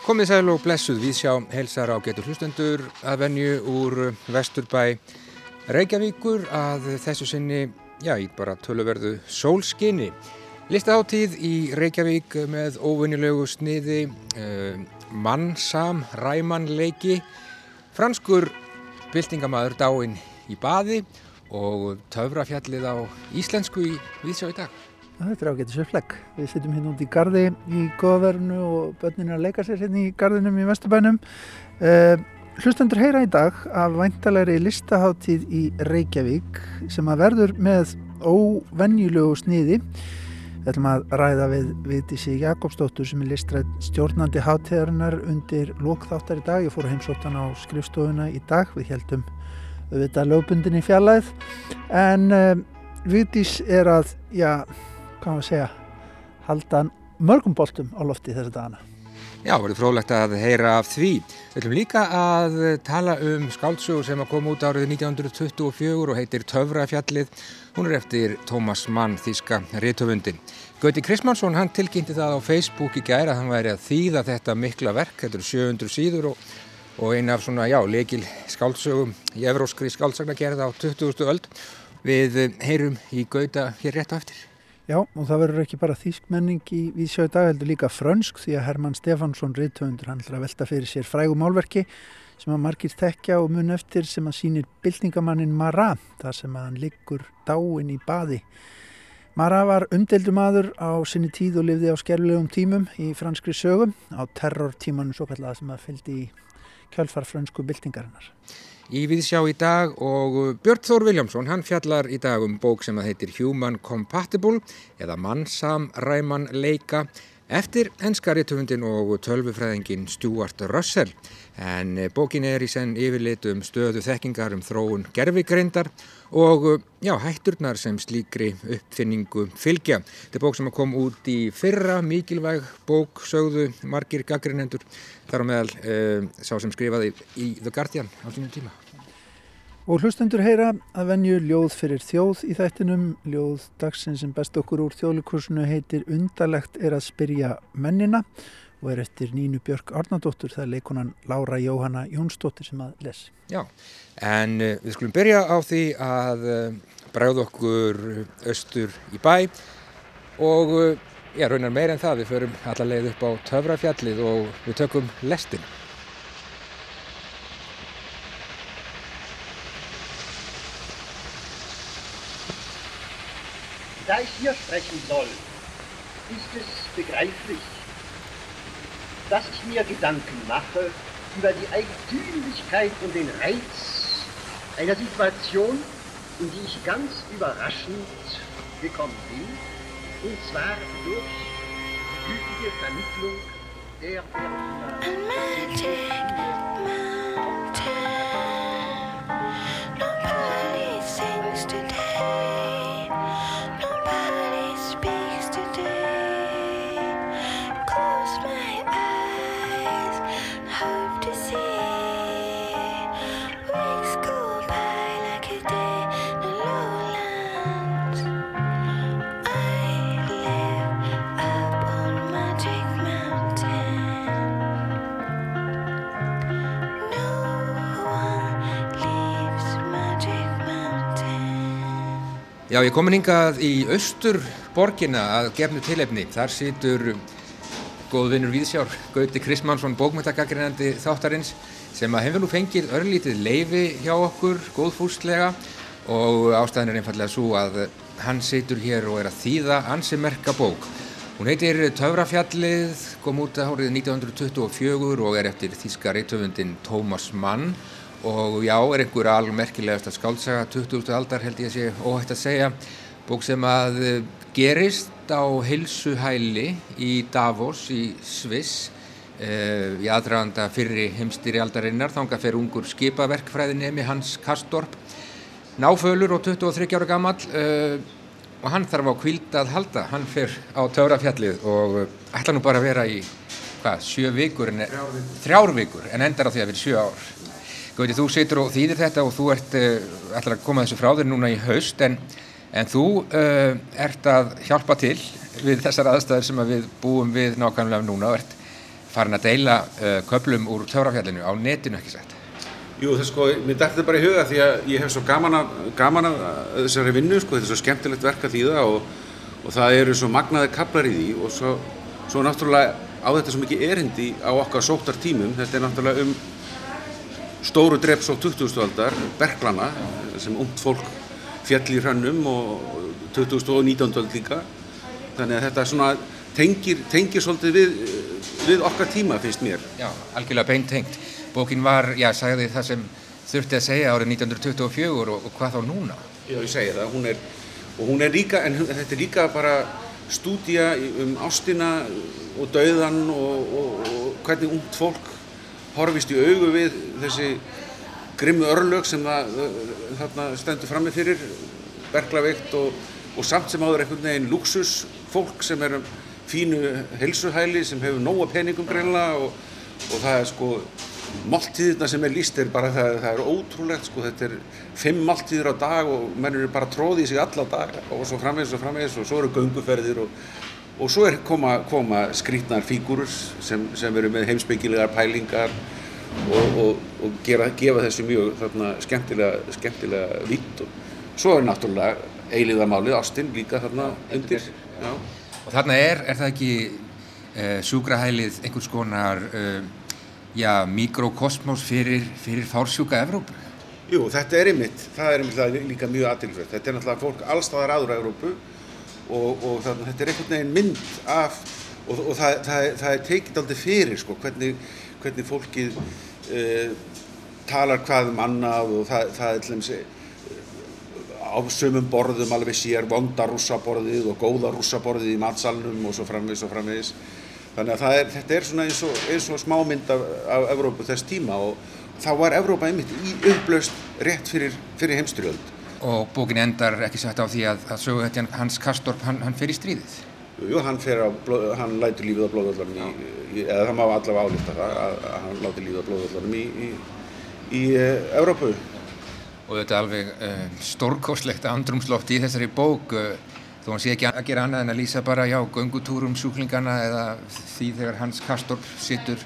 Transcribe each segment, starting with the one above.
Komið sæl og blessuð við sjá helsar á getur hlustendur að venju úr Vesturbæ Reykjavíkur að þessu sinni, já, í bara töluverðu sólskinni. Listaháttíð í Reykjavík með óvinnilegu sniði, uh, mannsam, ræmanleiki, franskur byltingamæður dáinn í baði og töfrafjallið á íslensku í Víðsjá í dag. Þetta er ágætið sér flegg. Við sittum hérna út í gardi í goðverðinu og börnin er að leika sér hérna í gardinum í Vesturbænum. Uh, hlustendur heyra í dag af væntalegri listaháttíð í Reykjavík sem að verður með óvenjulegu sniði. Við ætlum að ræða við Vitísi Jakobsdóttur sem er listræð stjórnandi háttíðarinnar undir lókþáttar í dag. Ég fór að heimsóttan á skrifstofuna í dag. Við heldum auðvitað lögbundin í fjallæð en uh, Vitís er að, já, hvað maður segja, halda mörgum boltum á lofti þessa dagana. Já, verður frólægt að heyra af því. Við ætlum líka að tala um skáldsögur sem að koma út árið 1924 og heitir Töfrafjallið. Hún er eftir Tómas Mann, þíska réttöfundin. Gauti Krismansson, hann tilkynnti það á Facebook í gæra að hann væri að þýða þetta mikla verk. Þetta eru 700 síður og, og eina af svona, já, leikil skáldsögum í evróskri skáldsagnagerð á 20. öld. Við heyrum í Gauta hér rétt á eftir. Já, og það verður ekki bara þýsk menning í Vísjá í dag, heldur líka frönsk því að Herman Stefansson, riðtöfundur, hann ætlar að velta fyrir sér frægum málverki sem að margir tekja og mun eftir sem að sínir byltingamannin Mara, þar sem að hann liggur dáin í baði. Mara var umdeldu maður á sinni tíð og lifði á skerfilegum tímum í franskri sögum á terrortímanum svo kallað sem að fylgdi í kjálfar frönsku byltingarinnar í Viðsjá í dag og Björn Þór Viljámsson hann fjallar í dag um bók sem að heitir Human Compatible eða Mannsam Ræman Leika eftir ennskariðtöfundin og tölvufræðingin Stuart Russell. En bókin er í senn yfirlit um stöðu þekkingar um þróun gerfigreindar og já, hætturnar sem slíkri uppfinningu fylgja. Þetta er bók sem kom út í fyrra, mikilvæg bók, sögðu margir gaggrinendur þar á meðal uh, sá sem skrifaði í The Guardian á sínum tíma. Og hlustendur heyra að venju ljóð fyrir þjóð í þættinum. Ljóð dagsinn sem best okkur úr þjóðlikursinu heitir Undalegt er að spyrja mennina og er eftir Nínu Björk Arnardóttur, það er leikonan Lára Jóhanna Jónsdóttir sem að les. Já, en uh, við skulum byrja á því að uh, bræða okkur austur í bæ og uh, já, raunar meir en það, við förum alla leið upp á Töfrafjallið og við tökum lestin. Da ich hier sprechen soll, ist es begreiflich, dass ich mir Gedanken mache über die Eigentümlichkeit und den Reiz einer Situation, in die ich ganz überraschend gekommen bin, und zwar durch gütige Vermittlung der Nobody Já, ég komin hingað í austur borgina að gefnu tilefni. Þar situr góðvinnur Víðsjár, Gauti Krismansson, bókmyndagaggrinandi þáttarins sem að hefur nú fengið örlítið leifi hjá okkur, góðfúslega og ástæðin er einfallega svo að hann situr hér og er að þýða ansi merka bók. Hún heitir Töfrafjallið, kom út að árið 1924 og er eftir þíska reytöfundin Tómas Mann og já, er einhver almerkilegast að skáltsaga 20. aldar held ég að sé óhætt að segja. Bók sem að eh, gerist á heilsuhæli í Davos í Sviss uh, í aðdraganda fyrri heimstýri aldarinnar þanga fer ungur skipaverkfræðinemi Hans Kastorp náfölur og 23 ára gammal uh, og hann þarf á kvíld að halda. Hann fer á Töfrafjallið og uh, ætla nú bara að vera í hvað, sjö vikur en, þrjár vikur. En endar á því að vera sjö ár Gauti, þú situr og þýðir þetta og þú ert uh, ætlar að koma þessu frá þér núna í haust en, en þú uh, ert að hjálpa til við þessar aðstæður sem að við búum við nákvæmlega núna og ert farin að deila uh, köplum úr Töfrafjallinu á netinu ekki sett. Jú, það sko, mér dætti þetta bara í huga því að ég hef svo gaman af, gaman af þessari vinnu, sko, þetta er svo skemmtilegt verk að þýða og, og það eru svo magnaði kaplar í því og svo, svo náttúrulega á þetta svo mikið erindi á okkar sóttar tímum, þetta er náttúrulega um stóru dreps á 20. aldar, Berklana, sem ungt fólk fjall í hrönnum og 20. og 19. ald líka, þannig að þetta svona tengir, tengir svolítið við, við okkar tíma finnst mér. Já, algjörlega beintengt. Bókin var, já, sagði það sem þurfti að segja árið 1924 og, og hvað þá núna? Já, ég segi það, hún er, og hún er líka, en þetta er líka bara stúdía um ástina og dauðan og, og, og hvernig ungt fólk horfist í augu við þessi grimmu örlög sem það þarna stendur frammi fyrir, berglaveikt og, og samt sem áður einhvern veginn luxus fólk sem er um fínu heilsuhæli sem hefur nóga peningum greinlega og, og það er sko máltíðirna sem er líst er bara það, það er ótrúlegt sko, þetta er fimm máltíðir á dag og menn eru bara tróðið í sig alla dag og svo framvegis og framvegis og svo eru gönguferðir og, og svo er koma, koma skrítnar fígúrur sem, sem eru með heimsbyggilegar pælingar og, og, og gera, gefa þessu mjög þarna, skemmtilega, skemmtilega vitt og svo er náttúrulega eiliðamálið, ástin líka þarna undir. Já. Og þarna er, er það ekki uh, sjúkrahælið einhvers konar, uh, já, mikrokosmos fyrir, fyrir fársjúka Evrópu? Jú, þetta er einmitt, það er einmitt það líka mjög aðtilsvægt. Þetta er náttúrulega fólk allstaðar aður á Og, og það, þetta er einhvern veginn mynd af, og, og það, það, það er tekið aldrei fyrir, sko, hvernig, hvernig fólkið uh, talar hvað um annað og það, það er til dæmis eh, á sumum borðum alveg sér vonda rússaborðið og góða rússaborðið í matsalnum og svo framvegis og framvegis. Þannig að er, þetta er svona eins og, eins og smámynd af, af Evrópu þess tíma og þá var Evrópa einmitt í upplaust rétt fyrir, fyrir heimstyrjöld. Og bókin endar ekki sagt á því að, að söguhetjan Hans Kastorp, hann, hann fer í stríðið. Jú, hann, fer á, blóð- hann lætur lífið á blóðvöldanum í, í, eða það má allavega álíta það að, að hann láti lífið á blóðvöldanum í, í, í uh, Evrópu. Og þetta er alveg uh, stórkostlegt andrumsloft í þessari bók, uh, þó hann sé ekki að gera annað en að lýsa bara, já, göngutúrum sjúklingana eða því þegar Hans Kastorp sittur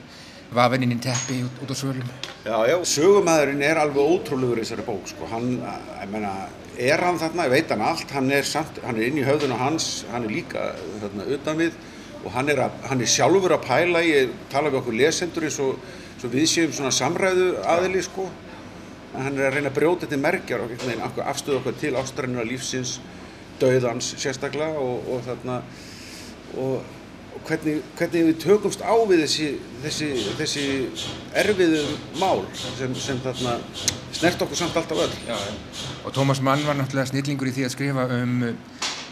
vafinn inn í teppi út, út á svölum. Já, já, sögumæðurinn er alveg ótrúlegur í þessari bók, sko. Hann, ég meina, er hann þarna, ég veit hann allt, hann er, samt, hann er inn í höfðun og hans, hann er líka þarna utan við og hann er, að, hann er sjálfur að pæla, ég tala við okkur lesendur eins og, við séum svona samræðu aðili, sko. En hann er að reyna að brjóta þetta merkjar og veginn okkur- til ástræðinu lífsins, dauðans sérstaklega og, og þarna, og hvernig, hvernig við tökumst á við þessi, þessi, þessi erfiðu mál sem, sem þarna snert okkur samt alltaf öll. Já, og Tómas Mann var náttúrulega snillingur í því að skrifa um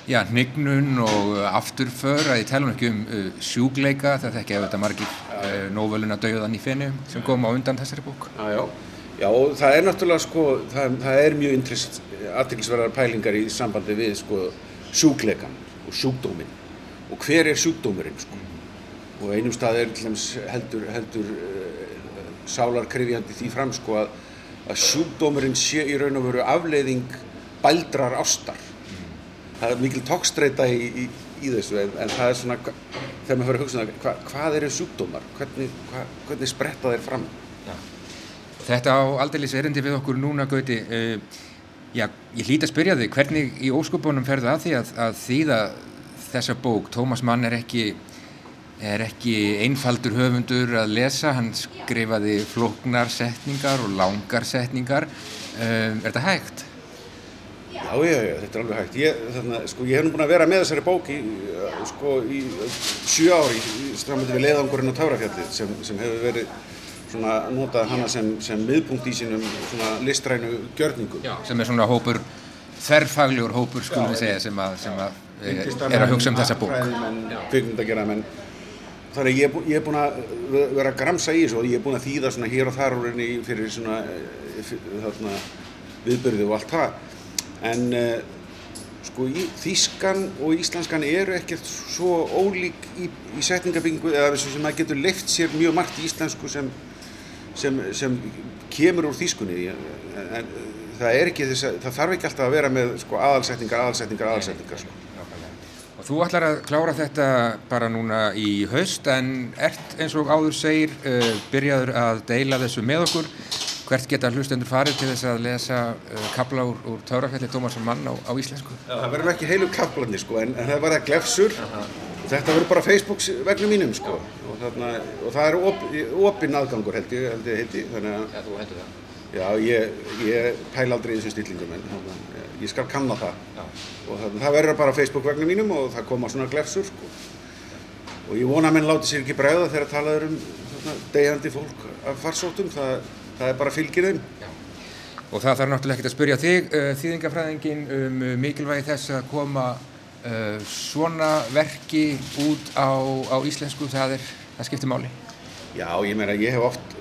já, hnignun og uh, afturför að ég tala nú ekki um uh, sjúkleika það þekki að þetta margir uh, nóvöluna Dauðan í fennu sem kom á undan þessari bók. Já, já. Já, það er náttúrulega sko, það, það er mjög aðtilsverðar pælingar í sambandi við sko sjúkleikan og sjúkdóminn og hver er sjúkdómurinn sko. Og einum stað er heldur, heldur uh, sálarkrifjandi því fram sko að, að sjúkdómurinn sé í raun og veru afleiðing bældrar ástar. Það er mikil tókstreita í, í, í þessu en, en það er svona, þegar maður fyrir að hugsa um hva, hvað eru sjúkdómar, hvernig, hva, hvernig spretta þeir fram? Þetta á aldeilis erindi við okkur núna Gauti uh, já, ég hlýt að spyrja þig hvernig í óskupunum ferðu að því að, að þýða þessa bók Tómas Mann er ekki er ekki einfaldur höfundur að lesa, hann skrifaði flóknar setningar og langar setningar uh, er þetta hægt? Já, já, já, þetta er alveg hægt. Ég, þarna, sko, ég hef nú búin að vera með þessari bók í, uh, sko, í uh, sjö ári í strámyndi við leiðangurinn á Tárafjallið sem, sem hefur verið svona notað hana sem, sem miðpunkt í sínum svona listrænu gjörningum. Já. sem er svona hópur þerrfaglegur hópur skulum við segja sem að, sem að er að hugsa um þessa bók. Þannig að ég, ég er búin að vera að gramsa í þessu og ég er búin að þýða svona hér og þar úr henni fyrir svona eh, fyr- þarna, viðbyrði og allt það. En uh, sko í, þýskan og íslenskan eru ekkert svo ólík í, í setningabingu eða sem maður getur leift sér mjög margt í íslensku sem, sem, sem kemur úr þýskunni. En, en það er ekki þess að, það þarf ekki alltaf að vera með sko aðalsetningar, aðalsetningar, aðalsetningar sko. Þú ætlar að klára þetta bara núna í haust en ert eins og áður segir uh, byrjaður að deila þessu með okkur. Hvert geta hlustendur farið til þess að lesa uh, kabla úr, úr Tárafjalli Tómasson mann á, á íslensku? Já, það verður ekki heilu kaplarnir sko, en, en það verða glefsur og þetta verður bara Facebook vegnum mínum sko og, þarna, og það er op, opinn aðgangur held ég, heiti, að Já, þú hendur það. já, ég, ég pæla aldrei í þessum stillingum en ég skal kanna það. Já. og þarna, það verður bara Facebook vegnum mínum og það koma svona glefsur sko. Og ég vona að menn láti sér ekki bregða þegar talaður um þarna, deyjandi fólk af farsóttum, það, það er bara fylgir þeim. Og það þarf náttúrulega ekki að spyrja þig, uh, þýðingafræðingin, um uh, mikilvægi þess að koma uh, svona verki út á, á íslensku, það, er, það skiptir máli. Já, ég meina, ég hef oft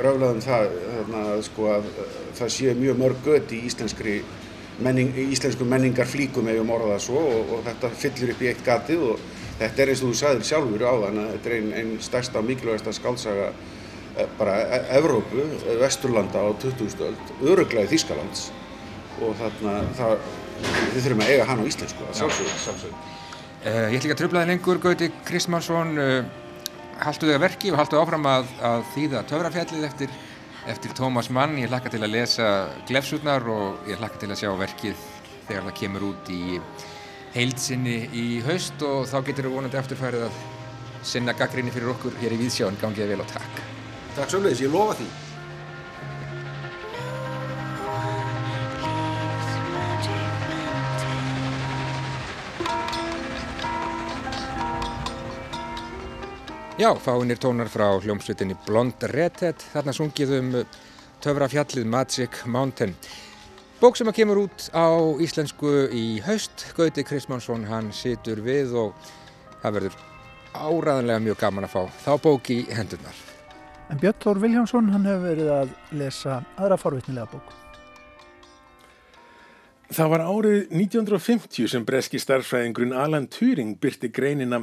röflað um það þarna, sko, að uh, það sé mjög mörg gött í íslenskri menning, í íslensku menningar flíkum ef ég morða það svo og, og þetta fyllir upp í eitt gatið og þetta er eins og þú sagðir sjálfur á þann að þetta er einn ein stærsta og mikilvægasta skálsaga eh, bara e Evrópu, eh, Vesturlanda á 20. öld, öruglega Þýskalands og þarna það, við þurfum að eiga hann á íslensku að sjálfsögðu. sjálfsögðu. Uh, ég ætla ekki að tröfla þig lengur, Gauti Kristmannsson, uh, haltu þig að verki og haltu áfram að, að þýða töfrafjallið eftir, eftir Tómas Mann. Ég hlakka til að lesa glefsutnar og ég hlakka til að sjá verkið þegar það kemur út í heildsinni í haust og þá getur við vonandi afturfærið að sinna gaggrinni fyrir okkur hér í Víðsjón. Gangið vel og takk. Takk sömulegis, ég lofa því. Já, fáinir tónar frá hljómsveitinni Blond Redhead, þarna sungið um töfrafjallið Magic Mountain. Bók sem að kemur út á íslensku í haust, Gauti Kristmannsson, hann situr við og það verður áraðanlega mjög gaman að fá þá bók í hendurnar. En Björn Þór Viljámsson, hann hefur verið að lesa aðra forvitnilega bók. Það var árið 1950 sem breski starfsfræðingurinn Alan Turing byrti greinina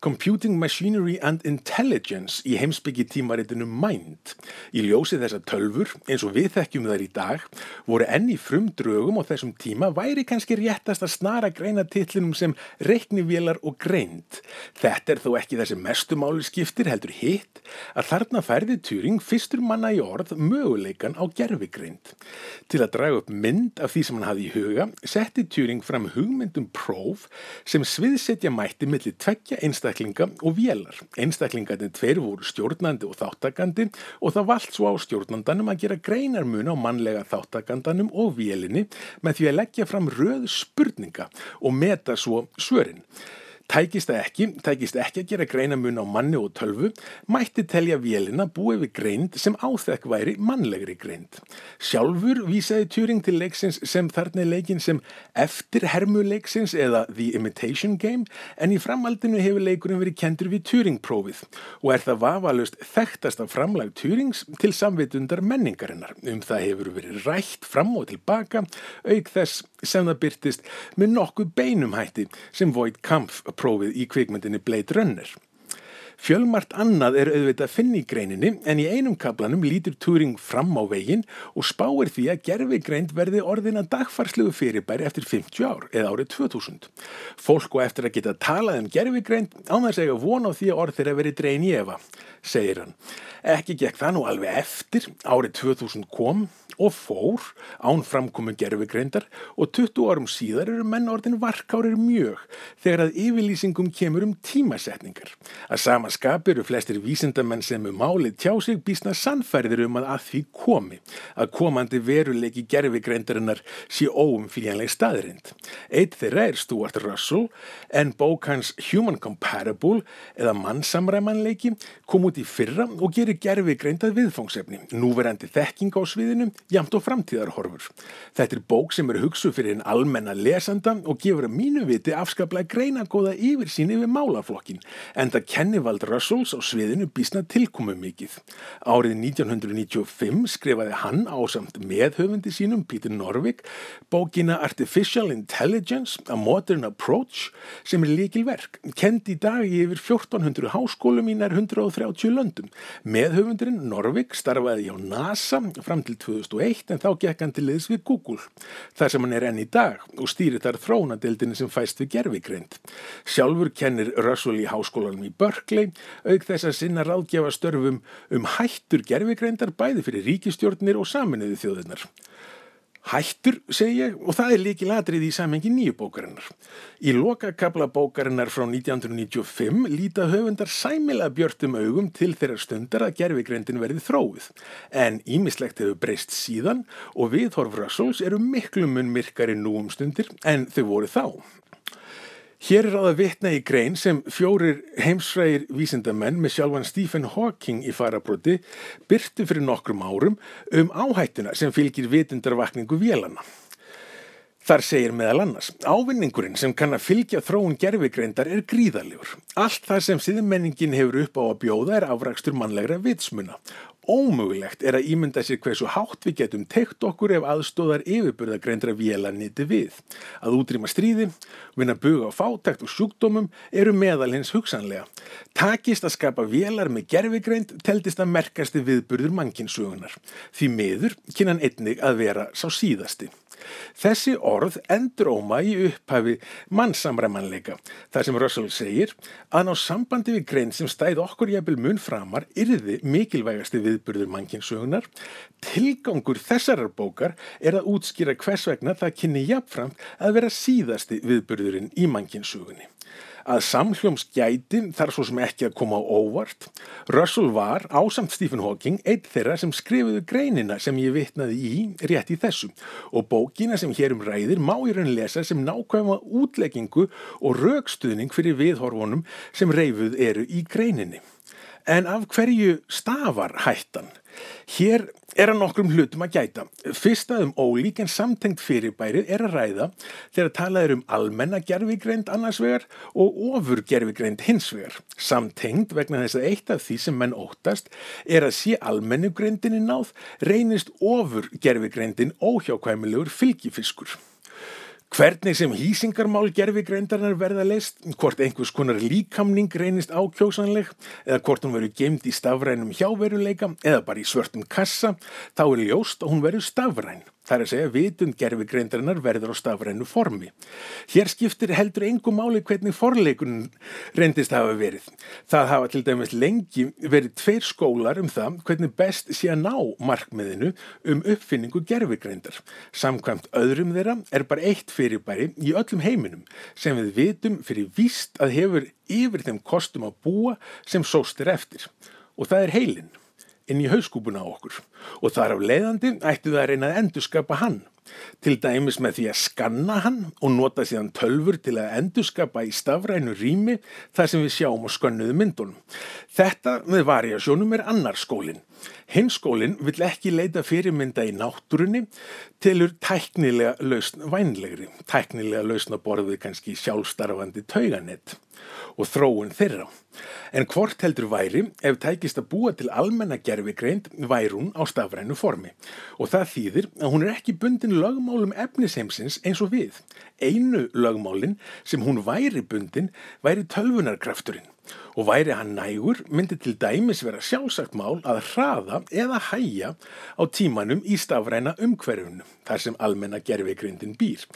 Computing Machinery and Intelligence í heimsbyggi tímaritinu Mind. Í ljósi þessa tölfur, eins og við þekkjum þær í dag, voru enn í frumdrögum á þessum tíma væri kannski réttast að snara greina titlinum sem reiknivélar og greind. Þetta er þó ekki þessi mestu máli skiptir heldur hitt að þarna færði Turing fyrstur manna í orð möguleikan á gerfigreind. Til að draga upp mynd af því sem hann hafði í huga, setti Turing fram hugmyndum próf sem sviðsetja mætti millir tveggja einstaklega einstaklinga og vélar. Einstaklingarnir tveir voru stjórnandi og þáttakandi og það vald svo á stjórnandanum að gera greinarmun á mannlega þáttakandanum og vélinni með því að leggja fram röð spurninga og meta svo svörin. Tækist það ekki, tækist ekki að gera greinamun á manni og tölvu, mætti telja vélina búið við greind sem áþekk væri mannlegri greind. Sjálfur vísaði Turing til leiksins sem þarna er leikin sem eftirhermu leiksins eða The Imitation Game en í framaldinu hefur leikurinn verið kendur við Turing-prófið og er það vafalust þekktasta framlag Turings til samvitundar menningarinnar. Um það hefur verið rætt fram og tilbaka, auk þess sem það byrtist með nokkuð beinum hætti sem Voight Kampf prófið í kvikmyndinni Blade Runner. Fjölmart annað er auðvitað að finna í greininni en í einum kaplanum lítur Turing fram á veginn og spáir því að gerfigreind verði orðina dagfarslegu fyrirbæri eftir 50 ár eða árið 2000. Fólk og eftir að geta talað um gerfigreind án þess að eiga von á því að orð þeirra verið drein í efa, segir hann. Ekki gekk það nú alveg eftir, árið 2000 kom og fór án framkomu gerfigreindar og 20 árum síðar eru menn orðin varkárir mjög þegar að yfirlýsingum kemur um tímasetningar. Að sama skap eru flestir vísindamenn sem um málið tjá sig bísna sannfærðir um að að því komi, að komandi veruleiki gerfigreindarinnar sé óumflíjanleg staðrind. Eitt þeirra er Stuart Russell en bók hans Human Comparable eða mannsamræmanleiki kom út í fyrra og gerir gerfigreindað viðfóngsefni, núverandi þekking á sviðinu, jamt og framtíðarhorfur. Þetta er bók sem er hugsu fyrir en almenna lesanda og gefur að mínu viti afskaplega greina góða yfir sín yfir málaflokkin, en það kennivald Donald Russells á sviðinu bísna tilkomu mikið. Árið 1995 skrifaði hann ásamt meðhöfundi sínum Peter Norvig bókina Artificial Intelligence, A Modern Approach sem er líkilverk, kend í dag yfir 1400 háskólum í nær 130 löndum. Meðhöfundurinn Norvig starfaði hjá NASA fram til 2001 en þá gekk hann til liðs við Google, þar sem hann er enn í dag og stýrir þar þróunadeildinu sem fæst við gerfigreind. Sjálfur kennir Russell í háskólanum í Berkeley, auk þess að sinna ráðgjafa störfum um hættur gerfigreindar bæði fyrir ríkistjórnir og saminuðu þjóðirnar. Hættur, segi ég, og það er líkil atrið í samhengi nýju bókarinnar. Í lokakabla bókarinnar frá 1995 líta höfundar sæmilega björtum augum til þeirra stundar að gerfigreindin verði þróið. En ímislegt hefur breyst síðan og viðhorf Russells eru miklu mun myrkari nú um stundir en þau voru þá. Hér er á það vitna í grein sem fjórir heimsfrægir vísindamenn með sjálfan Stephen Hawking í farabroti byrtu fyrir nokkrum árum um áhættuna sem fylgir vitundarvakningu vélana. Þar segir meðal annars, ávinningurinn sem kann að fylgja þróun gerfigreindar er gríðalegur. Allt það sem síðmenningin hefur upp á að bjóða er afrakstur mannlegra vitsmuna. Ómögulegt er að ímynda sér hversu hátt við getum teikt okkur ef aðstóðar yfirburðagreindra véla nýti við. Að útrýma stríði, vinna buga á fátækt og sjúkdómum eru meðal hins hugsanlega. Takist að skapa vélar með gerfigreind teldist að merkasti viðburður mannkinsögunar. Því miður kynnan einnig að vera sá síðasti. Þessi orð endróma í upphafi mannsamræmanleika. Það sem Russell segir að ná sambandi við grein sem stæð okkur jafnvel mun framar yrði mikilvægasti viðburður mannkinsögunar. Tilgangur þessarar bókar er að útskýra hvers vegna það kynni jafnframt að vera síðasti viðburðurinn í mannkinsögunni að samhljómsgæti þar svo sem ekki að koma óvart. Russell var, ásamt Stephen Hawking, einn þeirra sem skrifuðu greinina sem ég vitnaði í rétt í þessu og bókina sem hérum ræðir má í raun lesa sem nákvæma útleggingu og raukstuðning fyrir viðhorfunum sem reyfuð eru í greininni. En af hverju stafar hættan? Hér er að nokkrum hlutum að gæta. Fyrsta um ólík en samtengt fyrirbærið er að ræða þegar talað er um almenna gerfigreind annars vegar og ofur gerfigreind hins vegar. Samtengt vegna þess að eitt af því sem menn óttast er að sé almennugreindinni náð reynist ofur gerfigreindin óhjákvæmilegur fylgifiskur. Hvernig sem hýsingarmál gerfigreindarinnar verða leist, hvort einhvers konar líkamning reynist ákjósanleg eða hvort hún verður gemd í stafrænum hjáveruleika eða bara í svörtum kassa, þá er ljóst að hún verður stafræn. Það er að segja vitund gerfigreindarinnar verður á stafrænu formi. Hér skiptir heldur engum máli hvernig forleikun reyndist hafa verið. Það hafa til dæmis lengi verið tveir skólar um það hvernig best sé að ná markmiðinu um uppfinningu gerfigreindar. Samkvæmt öðrum þeirra er bara eitt fyrirbæri í öllum heiminum sem við vitum fyrir víst að hefur yfir þeim kostum að búa sem sóstir eftir. Og það er heilin inn í hauskúpuna á okkur og þar af leiðandi ættu það að reyna að endurskapa hann. Til dæmis með því að skanna hann og nota síðan tölfur til að endurskapa í stafrænu rými þar sem við sjáum og skönnuðu myndunum. Þetta með variasjónum er annar skólinn. Hinn skólinn vill ekki leita fyrirmynda í náttúrunni tilur tæknilega lausn vænlegri, tæknilega lausn að borðið kannski sjálfstarfandi tauganett og þróun þeirra. En hvort heldur væri ef tækist að búa til almenna gerfigreind væri hún á stafrænu formi og það þýðir að hún er ekki bundin lögmálum efnisheimsins eins og við. Einu lögmálin sem hún væri bundin væri tölvunarkrafturinn og væri hann nægur myndi til dæmis vera sjálfsagt mál að hraða eða hæja á tímanum í stafræna umhverfunum þar sem almenna gerfigrindin býr.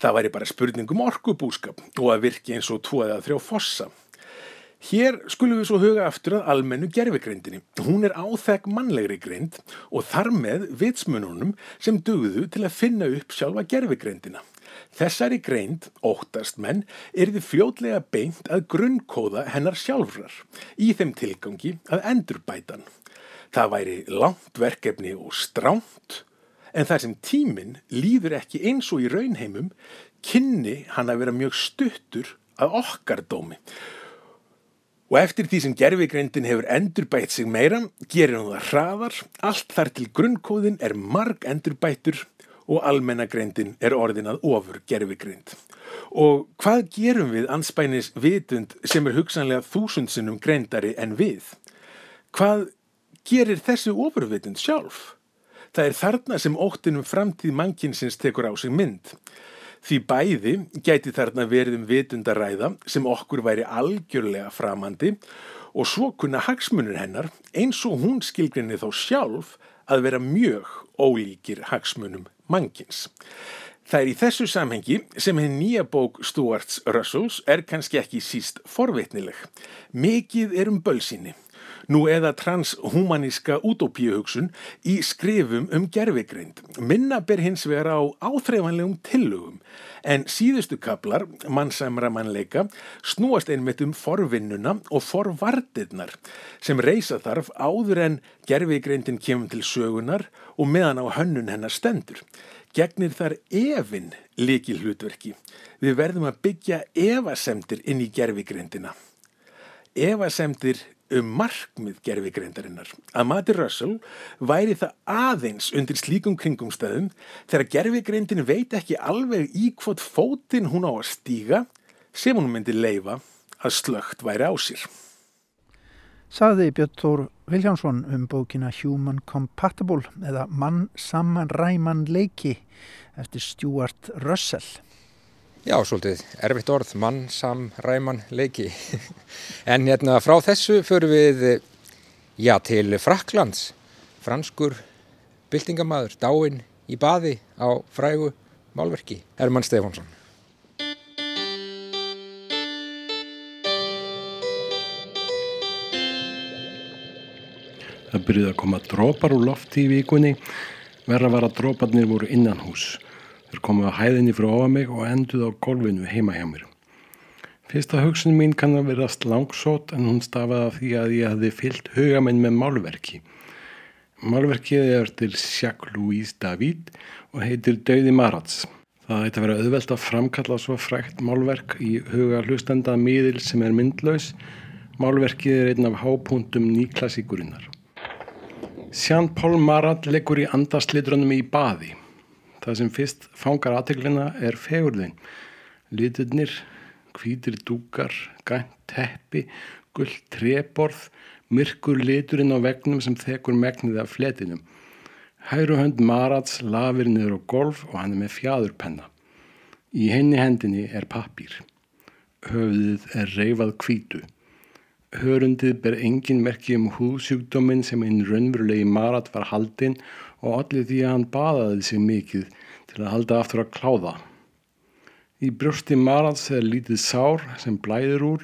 Það væri bara spurningum orkubúskap og að virki eins og tvo eða þrjá fossa. Hér skulum við svo huga aftur að almennu gerfigrindinni. Hún er áþekk mannlegri grind og þar með vitsmununum sem dugðu til að finna upp sjálfa gerfigrindina. Þessari greind, óttast menn, er þið fljótlega beint að grunnkóða hennar sjálfrar í þeim tilgangi að endurbætan. Það væri langt verkefni og stránt, en þar sem tíminn líður ekki eins og í raunheimum, kynni hann að vera mjög stuttur að okkar dómi. Og eftir því sem gerfigreindin hefur endurbætt sig meira, gerir hún það hraðar, allt þar til grunnkóðin er marg endurbættur og almennagreindin er orðin að ofur gerfigreind. Og hvað gerum við anspænis vitund sem er hugsanlega þúsundsinnum greindari en við? Hvað gerir þessi ofurvitund sjálf? Það er þarna sem óttinum framtíð mannkinsins tekur á sig mynd. Því bæði gæti þarna verið um vitundaræða sem okkur væri algjörlega framandi og svo kunna hagsmunur hennar eins og hún skilgrinni þá sjálf að vera mjög ólíkir hagsmunum mannkins. Það er í þessu samhengi sem henn nýja bók Stuarts Russells er kannski ekki síst forvitnileg. Mikið er um bölsinni nú eða transhumaníska utopíuhugsun í skrifum um gerfigreind. Minna ber hins vera á áþreifanlegum tillögum en síðustu kaplar, mannsamra mannleika, snúast einmitt um forvinnuna og forvartirnar sem reysa þarf áður en gerfigreindin kemur til sögunar og meðan á hönnun hennar stendur. Gegnir þar efinn líki hlutverki. Við verðum að byggja evasemtir inn í gerfigreindina. Evasemtir um markmið gerfigreindarinnar. Að mati Russell væri það aðeins undir slíkum kringumstæðum þegar gerfigreindin veit ekki alveg í hvort fótinn hún á að stíga sem hún myndi leifa að slögt væri á sér. Saði Björn Þór Viljánsson um bókina Human Compatible eða Mann samanræman leiki eftir Stuart Russell. Já, svolítið erfitt orð, mann, sam, ræman, leiki. en hérna frá þessu förum við, já, til Fraklands. Franskur byltingamæður, dáinn í baði á frægu málverki. Herman Stefánsson. Það byrjuði að koma drópar úr lofti í vikunni. Verra var að dróparnir voru innan hús. Þeir komu að hæðinni frá ofa mig og enduð á golfinu heima hjá mér. Fyrsta hugsun mín kann að verðast langsót en hún stafaði af því að ég hafði fyllt huga minn með málverki. Málverkið er til Jacques-Louis David og heitir Dauði Marats. Það ætti að vera auðvelt að framkalla svo frækt málverk í huga hlustenda miðil sem er myndlaus. Málverkið er einn af hápuntum nýklassíkurinnar. Jean-Paul Marat leggur í andastlitrunum í baði. Það sem fyrst fangar aðteglina er fegurðin. Liturnir, hvítir dúkar, gænt teppi, gull treborð, myrkur liturinn á vegnum sem þekur megnið af fletinum. Hæru hönd Marats lafir niður á golf og hann er með fjadurpenna. Í henni hendinni er pappír. Höfðið er reyfað hvítu. Hörundið ber engin merki um húðsjúkdóminn sem einn raunverulegi Marat var haldinn og allir því að hann baðaði sig mikið til að halda aftur að kláða. Í brjósti Marats er lítið sár sem blæður úr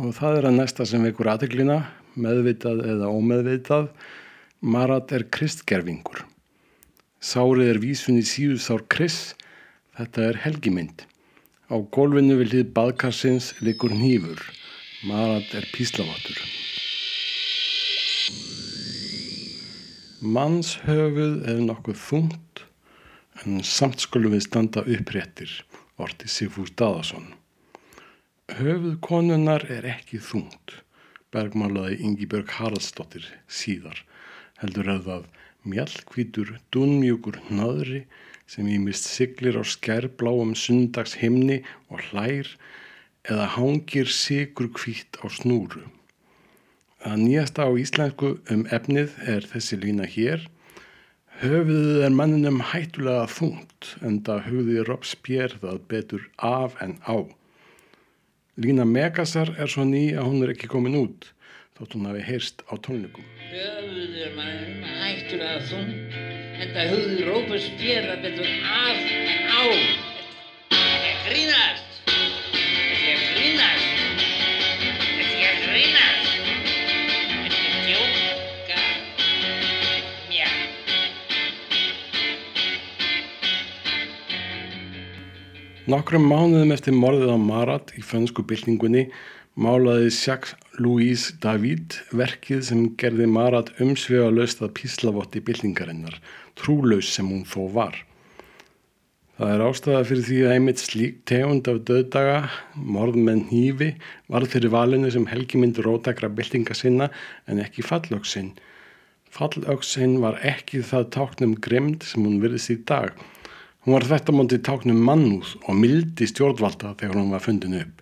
og það er að næsta sem vekur aðeglina, meðvitað eða ómeðvitað. Marat er kristgerfingur. Sárið er vísun í síðusár krist, þetta er helgimynd. Á gólfinu við hlið baðkarsins likur nýfur. Marat er píslavatur. Mannshöfuð er nokkuð þungt en samt skulum við standa uppréttir, orti Sigfús Daðarsson. Höfuð konunnar er ekki þungt, bergmálaði Ingibjörg Haraldsdóttir síðar, heldur að það mjallkvítur, dunmjúkur naðri sem ímist siglir á skærbláum sundags himni og hlær eða hangir sigur kvítt á snúru. Það nýjasta á íslensku um efnið er þessi lína hér. Höfuðið er manninum hættulega þungt en það hugði Robespierre það betur af en á. Lína Megasar er svo ný að hún er ekki komin út þótt hún hafi heyrst á tónleikum. Höfuður mann hættulega þungt en það hugði Robespierre það betur af en á. Þetta er grínast. Nokkrum mánuðum eftir morðið á Marat í fönsku byltingunni málaði Jacques-Louis David verkið sem gerði Marat umsvega löst að píslavotti byltingarinnar, trúlaus sem hún þó var. Það er ástæða fyrir því að einmitt slík tegund af döðdaga, morð með nýfi, var fyrir valinu sem helgimynd rótakra byltinga sinna en ekki fallöksinn. Fallöksinn var ekki það táknum grimd sem hún virðist í dag Hún var þetta móti táknum mannúð og mildi stjórnvalda þegar hún var fundin upp.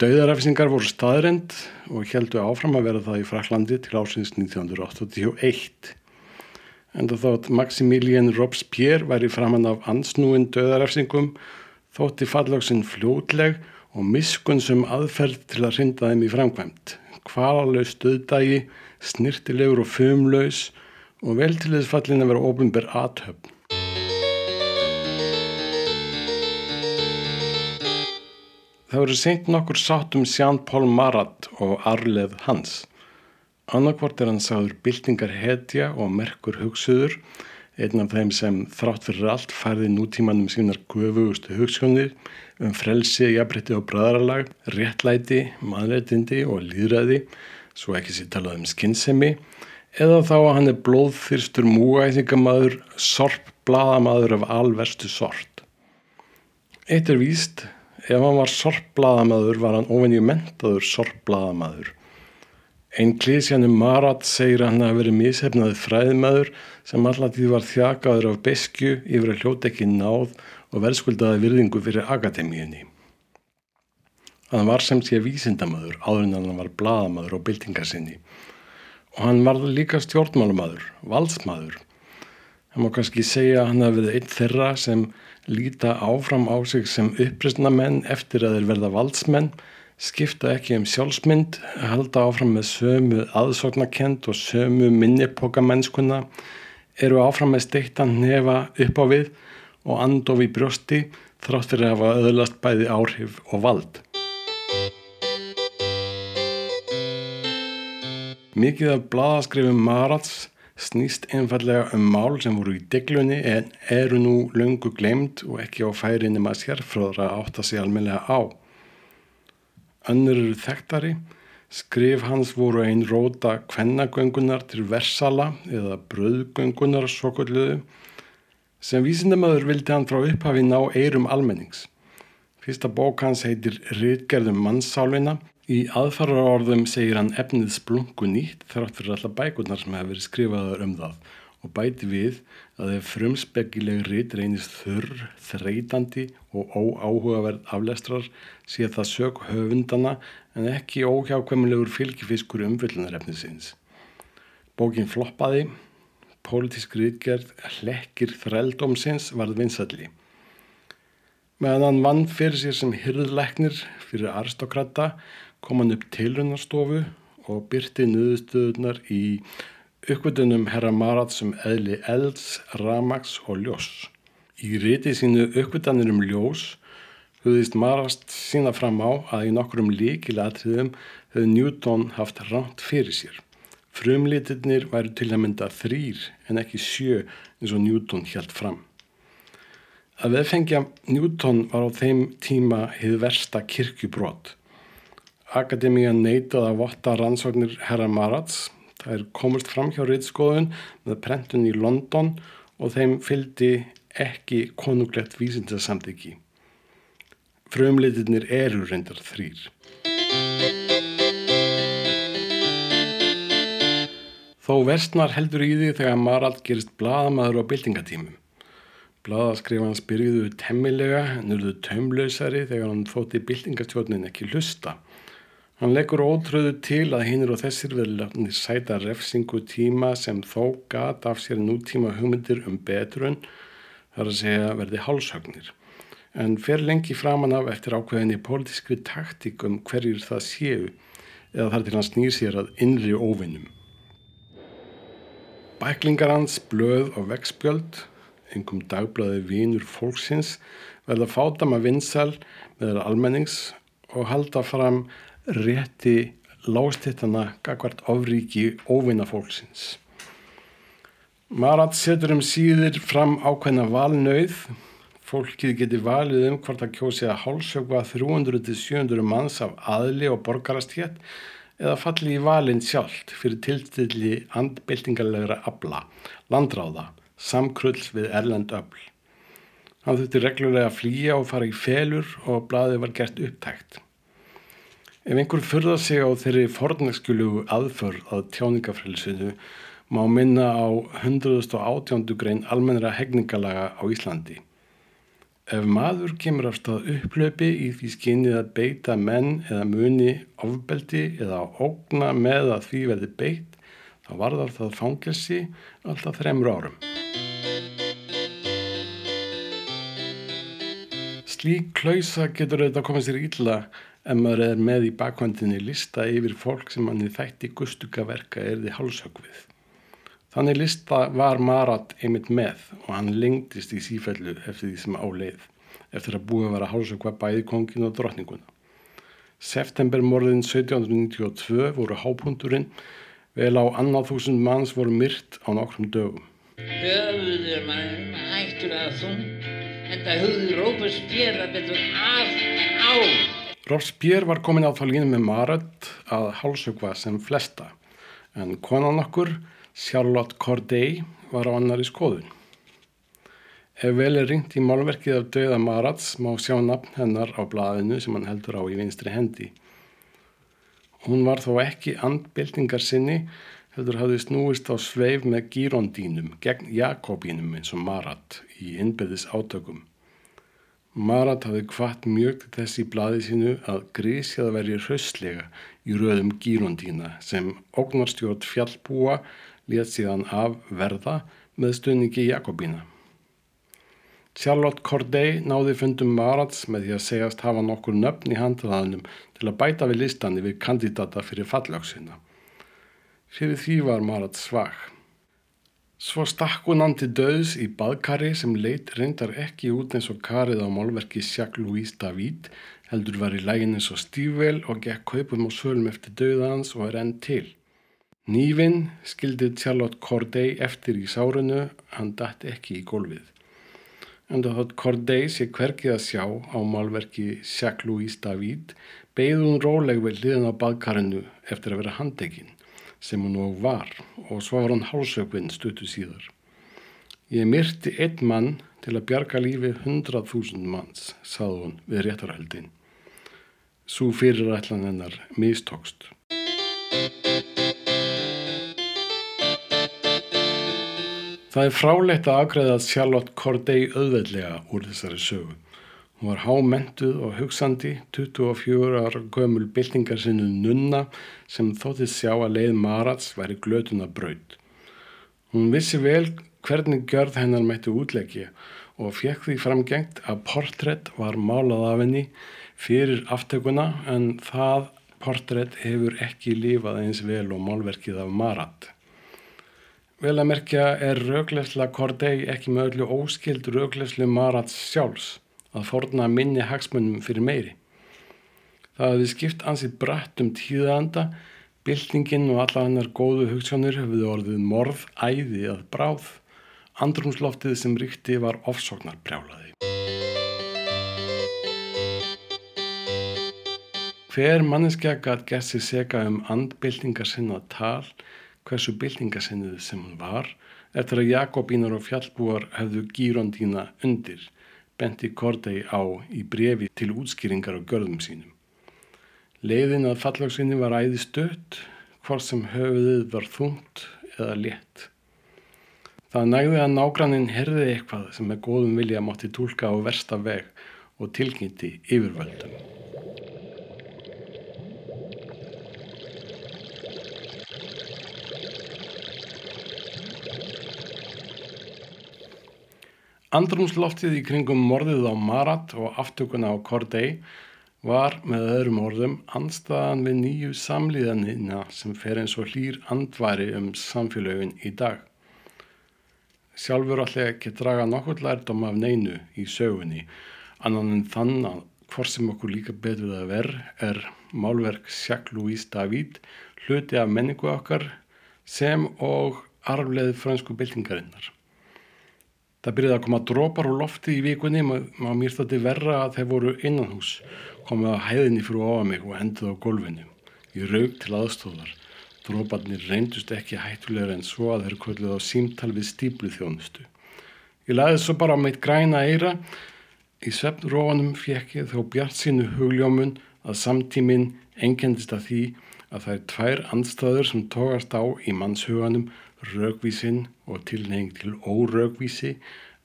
Dauðarefsingar voru staðrend og heldu áfram að vera það í Fraklandi til ásins 1981. Enda þótt Maximilien Robespierre væri framann af ansnúin dauðarefsingum þótti fallöksin fljótleg og miskunnsum aðferð til að rinda þeim í framkvæmt. Kvalalauð stöðdægi, snirtilegur og fumlaus og vel til þess fallin að vera ofinber aðhöfn. Það voru seint nokkur sátt um Sján Pól Marat og Arleð Hans. Annarkvort er hann sagður byltingar hetja og merkur hugsuður, einn af þeim sem þrátt fyrir allt færði nútímanum sínar gufugustu hugssjónir um frelsi, jafnbrytti og bræðaralag, réttlæti, mannréttindi og líðræði, svo ekki sér talað um skinnsemi, eða þá að hann er blóðþyrstur múæþingamæður, sorp bladamaður af alverstu sort. Eitt er víst, ef hann var sorpbladamaður var hann ofenju mentaður sorpbladamaður. Einn klísjanum Marat segir að hann hafi verið mishefnaði fræðmaður sem allatíð var þjakaður af beskju yfir að hljóta ekki náð og verðskuldaði virðingu fyrir akademíunni. Hann var sem sé vísindamaður áður en hann var bladamaður og byltingarsinni og hann var líka stjórnmálamaður, valdsmaður. Það má kannski segja að hann hafi verið einn þeirra sem líta áfram á sig sem uppristnamenn eftir að þeir verða valdsmenn, skipta ekki um sjálfsmynd, halda áfram með sömu aðsóknarkend og sömu minnipókamennskuna, eru áfram með steiktan nefa upp á við og andofi brjósti þrátt fyrir að hafa öðlast bæði áhrif og vald. Mikið af bladaskrifum Marats snýst einfallega um mál sem voru í deglunni en eru nú löngu glemt og ekki á færi nema sérfröðra átt að sé almenlega á. Önnur eru þekktari, skrif hans voru einn róta kvennagöngunar til Versala eða bröðgöngunar svokulluðu sem vísindamöður vildi hann frá upphafi ná eirum almennings. Fyrsta bók hans heitir Ritgerðum mannssálina Í aðfarraorðum segir hann efnið splungu nýtt þrátt fyrir alla bækurnar sem hefur verið skrifaður um það og bæti við að ef frumspekkileg rít reynist þurr, þreytandi og óáhugaverð aflestrar sé það sök höfundana en ekki óhjákvæmulegur fylgifiskur umfyllunarefnið sinns. Bókin floppaði, pólitísk rítgerð hlekkir þrældómsins varð vinsalli. Meðan hann vann fyrir sér sem hyrðleiknir fyrir aristokrata kom hann upp tilrunarstofu og byrti niðurstöðunar í uppvöldunum herra Marat sem eðli elds, ramags og ljós. Í riti sínu uppvöldanir um ljós höfðist Marast sína fram á að í nokkrum líkilatriðum höfði Newton haft ránt fyrir sér. Frumlitirnir væri til að mynda þrýr en ekki sjö eins og Newton hjælt fram. Að veðfengja Newton var á þeim tíma hið versta kirkjubrott. Akademían neitað að votta rannsóknir herra Marats. Það er komist fram hjá reytskoðun með prentun í London og þeim fylgdi ekki konunglegt vísindarsamtiki. Frumleitirnir eru reyndar þrýr. Þó versnar heldur í því þegar Marat gerist bladamaður á byltingatímum. Bladaskrifanns byrjuðu temmilega en urðu taumlausari þegar hann þótti byltingarstjórnin ekki hlusta. Hann leggur ótröðu til að hinnir og þessir verðlefnir sæta refsingu tíma sem þó gat af sér nútíma hugmyndir um betrun þar að segja verði hálshögnir. En fer lengi framan af eftir ákveðinni pólitískri taktík um hverjir það séu eða þar til hann snýr sér að innri óvinnum. Bæklingar hans, blöð og vegspjöld, einhverjum dagblaði vínur fólksins, verða fátama vinsal meðal almennings og halda fram rétti lástittana gagvart ofríki óvinna fólksins. Marat setur um síður fram ákveðna valnauð. Fólkið geti valið um hvort að kjósi að hálsögva 300-700 manns af aðli og borgarastétt eða falli í valin sjálft fyrir tilstilli andbyltingarlegra abla, landráða, samkrulls við erlend öfl. Hann þurfti reglulega að flýja og fara í felur og blaði var gert upptækt. Ef einhver fyrða sig á þeirri fornægskjölu aðförð að tjáningafrælsinu má minna á 118. grein almennra hegningarlaga á Íslandi. Ef maður kemur af stað upplöpi í því skinnið að beita menn eða muni ofbeldi eða ógna með að því verði beitt, þá varðar það fangelsi alltaf þremur árum. Slík klausa getur auðvitað komið sér illa ef maður er með í bakvandinni lista yfir fólk sem manni þætti gustugaverka erði hálsökvið. Þannig lista var Marat einmitt með og hann lengdist í sífellu eftir því sem áleið, eftir að búið að vera hálsökva bæði kongin og drottninguna. Septembermorðin 1792 voru hápundurinn, vel á annað þúsund manns voru myrt á nokkrum dögum. Höfuður mann hættur að þungt, enda hugði Róbespierre betur af en á. Robespierre var komin á þá línu með Marat að hálsökva sem flesta, en konan okkur Charlotte Corday var á annari skoðun. Ef vel er ringt í málverkið af döða Marats má sjá nafn hennar á blaðinu sem hann heldur á í vinstri hendi. Hún var þó ekki andbildingar sinni, heldur hafði snúist á sveif með gírondínum gegn Jakobínum eins og Marat í innbyggðis átökum. Marat hafði kvart mjög til þess í blaði sínu að grísjað veri hraustlega í röðum gírondína sem ógnarstjórn fjallbúa lét síðan af verða með stunningi Jakobína. Charlotte Corday náði fundum Marats með því að segjast hafa nokkur nöfn í handlaðanum til að bæta við listan yfir kandidata fyrir fallöksina. Fyrir því var Marat svag. Svo stakk hún hann til döðs í baðkari sem leitt reyndar ekki út eins og karið á málverki Jacques-Louis David heldur var í lægin eins og stífvel og gekk kaupum og sölum eftir döðans og er enn til. Nývin skildi Charlotte Corday eftir í sárunu, hann dætt ekki í gólfið. En þótt Corday sé hverkið að sjá á málverki Jacques-Louis David, beigði hún róleg við liðan á badkarinu eftir að vera handekinn, sem hún og var, og svo var hann hálsökvinn stuttu síðar. Ég myrti einn mann til að bjarga lífi hundrað þúsund manns, sað hún við réttarhaldin. Svo fyrirætlan hennar mistókst. Það er frálegt að afgreða Charlotte Corday auðveldlega úr þessari sögu. Hún var hámentuð og hugsandi, 24 ára gömul byltingar sinnu nunna sem þótti sjá að leið Marats væri glötuna braud. Hún vissi vel hvernig gjörð hennar mætti útleggja og fekk því framgengt að portrétt var málað af henni fyrir aftökuna en það portrétt hefur ekki lífað eins vel og málverkið af Marat. Vel að merkja er rauglefsla Corday ekki með öllu óskild rauglefslu Marats sjálfs að forna minni hagsmunum fyrir meiri. Það hefði skipt ansið bratt um tíðanda, byltingin og alla hannar góðu hugssjónir hefði orðið morð æði að bráð, andrumsloftið sem ríkti var ofsóknar brjálaði. Hver manneskja gæt gert sig sega um andbyltingar sinna tal hversu byltingasennuð sem hún var eftir að Jakobínar og fjallbúar hefðu gírondína undir, benti Kordei á í brefi til útskýringar á görðum sínum. Leiðin að fallagsinni var æði stött, hvort sem höfuðið var þungt eða létt. Það nægði að nágrannin herði eitthvað sem með góðum vilja mátti tólka á versta veg og tilkynnti yfirvöldum. Andrumsloftið í kringum morðið á Marat og aftökuna á Corday var með öðrum orðum anstaðan við nýju samlíðanina sem fer eins og hlýr andværi um samfélögin í dag. Sjálfur allir ekki draga nokkur lærdom af neinu í sögunni, annan en þann að hvort sem okkur líka betur að verð er málverk Jacques-Louis David hluti af menningu okkar sem og arfleði fransku byltingarinnar. Það byrjaði að koma drópar úr lofti í vikunni, maður mér þetta verra að þeir voru innanhús, komið að hæðinni fyrir ofað mig og endið á gólfinu. Ég raug til aðstóðar. Dróparnir reyndust ekki hættulegur en svo að þeir kvölduð á símtal við stíplu þjónustu. Ég laði svo bara á meitt græna eira. Í svefnróanum fekk ég þó bjart sínu hugljómun að samtíminn enkendist að því að það er tvær andstæður sem tókast á í mannshuganum rögvísin og tilneying til órögvísi,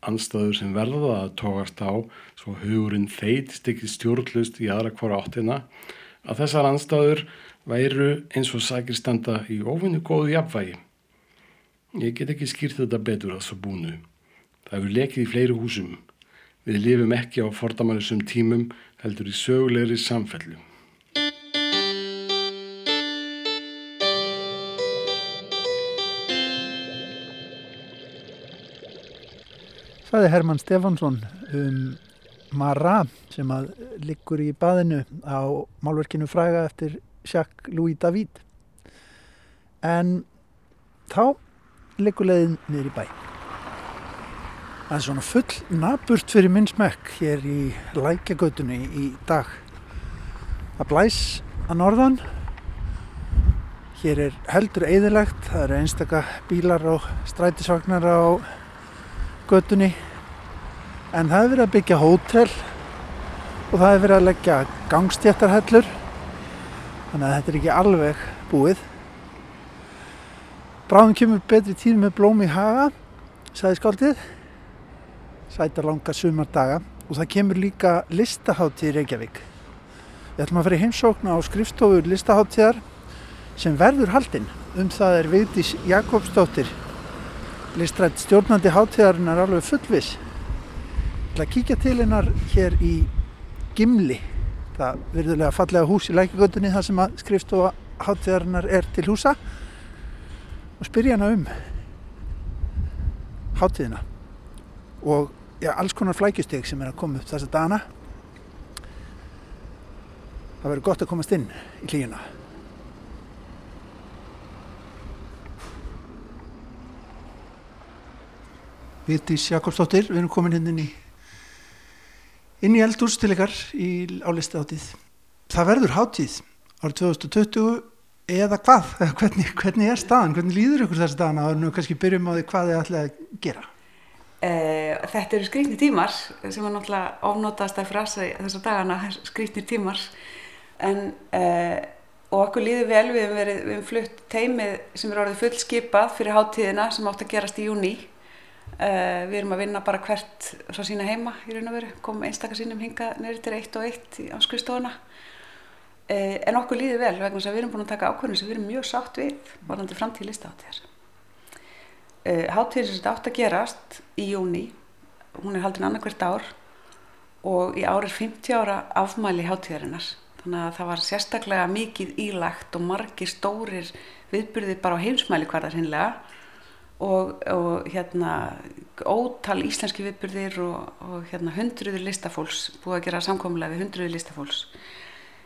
anstæður sem verða að tókast á svo hugurinn þeitist ekki stjórnlust í aðra hvora áttina, að þessar anstæður væru eins og sækir standa í ofinnu góðu jafnvægi. Ég get ekki skýrt þetta betur að svo búnu. Það hefur lekið í fleiri húsum. Við lifum ekki á fordamælisum tímum heldur í sögulegri samfellu. Saði Hermann Stefánsson um Mara sem að liggur í baðinu á málverkinu fræga eftir Jacques Louis David. En þá liggur leiðin niður í bæ. Það er svona full naburt fyrir minn smekk hér í lækjagötunni í dag. Það blæs að norðan. Hér er heldur eðilegt. Það eru einstaka bílar og strætisvagnar á götunni. En það er verið að byggja hótel og það er verið að leggja gangstjættarhellur. Þannig að þetta er ekki alveg búið. Bráðum kemur betri tíð með blóm í haga, sagði skáldið. Sætar langa sumardaga og það kemur líka listaháttíð í Reykjavík. Við ætlum að fara í heimsókn á skrifstofu listaháttíðar sem verður haldinn. Um það er Vigdís Jakobsdóttir, listrætt stjórnandi háttíðarinnar alveg fullviss. Ég ætla að kíkja til hennar hér í Gimli, það virðulega fallega hús í lækjagötunni þar sem að skrifstofa háttíðarinnar er til húsa og spyrja hana um háttíðina og já, alls konar flækjusteg sem er að koma upp þessa dagana. Það verður gott að komast inn í klíuna. Vitís Jakobsdóttir, við erum komin hérna inn í inn í eldúrs til ykkar í álistu hátíð. Það verður hátíð árið 2020 eða hvað? Hvernig, hvernig er staðan? Hvernig líður ykkur þessi dagana? Það er nú kannski byrjum á því hvað þið ætlaði að gera. Eh, Þetta eru skrýtni tímar sem er náttúrulega ofnótaðast að frasa þessa dagana, skrýtnir tímar en eh, og okkur líður vel, við hefum verið við hefum flutt teimið sem er orðið fullskipað fyrir hátíðina sem átt að gerast í júni eh, við erum að vinna bara hvert svo sína heima í raun og veru. Kom einstakar sínum hinga neyri til eitt og eitt í áskrifstofuna eh, en okkur líður vel vegna þess að við erum búin að taka ákvörðin sem við erum mjög sátt við varandi framtíð listaháttíðar uh, hátíðin sem þetta átt að gerast í júni hún er haldin annað hvert ár og í ár er 50 ára afmæli hátíðarinnar. Þannig að það var sérstaklega mikið ílagt og margir stórir viðbyrði bara á heimsmæli hverðar hinnlega og, og hérna ótal íslenski viðbyrðir og, og hérna hundruður listafólks búið að gera samkomulega við hundruður listafólks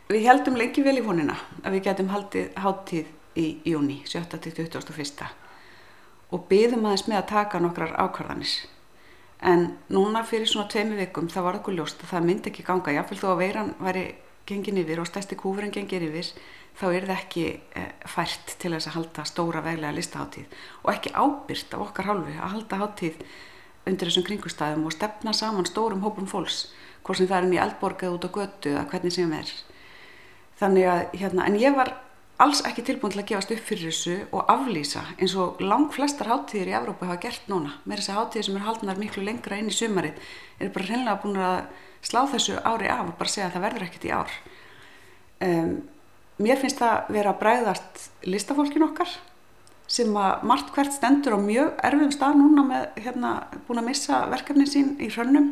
við heldum lengi vel í vonina að við getum haldið hátíð í júni 7. til 21 og byðum aðeins með að taka nokkrar ákvarðanis. En núna fyrir svona tveimu vikum það var okkur ljóst að það myndi ekki ganga. Jáfnvel þó að veiran væri gengin yfir og stærsti kúfurinn gengir yfir þá er það ekki eh, fært til þess að halda stóra veglega listaháttíð og ekki ábyrst af okkar hálfu að halda háttíð undir þessum kringustæðum og stefna saman stórum hópum fólks hvort sem það er inn í eldborg eða út á götu eða hvernig sem er. Þannig að, hérna, en ég var alls ekki tilbúin til að gefast upp fyrir þessu og aflýsa eins og lang flestar hátíðir í Evrópu hafa gert núna. Mér er þessi hátíðir sem er haldnar miklu lengra inn í sumarið er bara hreinlega búin að slá þessu ári af og bara segja að það verður ekkert í ár. Um, mér finnst það vera bræðast listafólkin okkar sem að margt hvert stendur á mjög erfiðum stað núna með hérna búin að missa verkefnin sín í hrönnum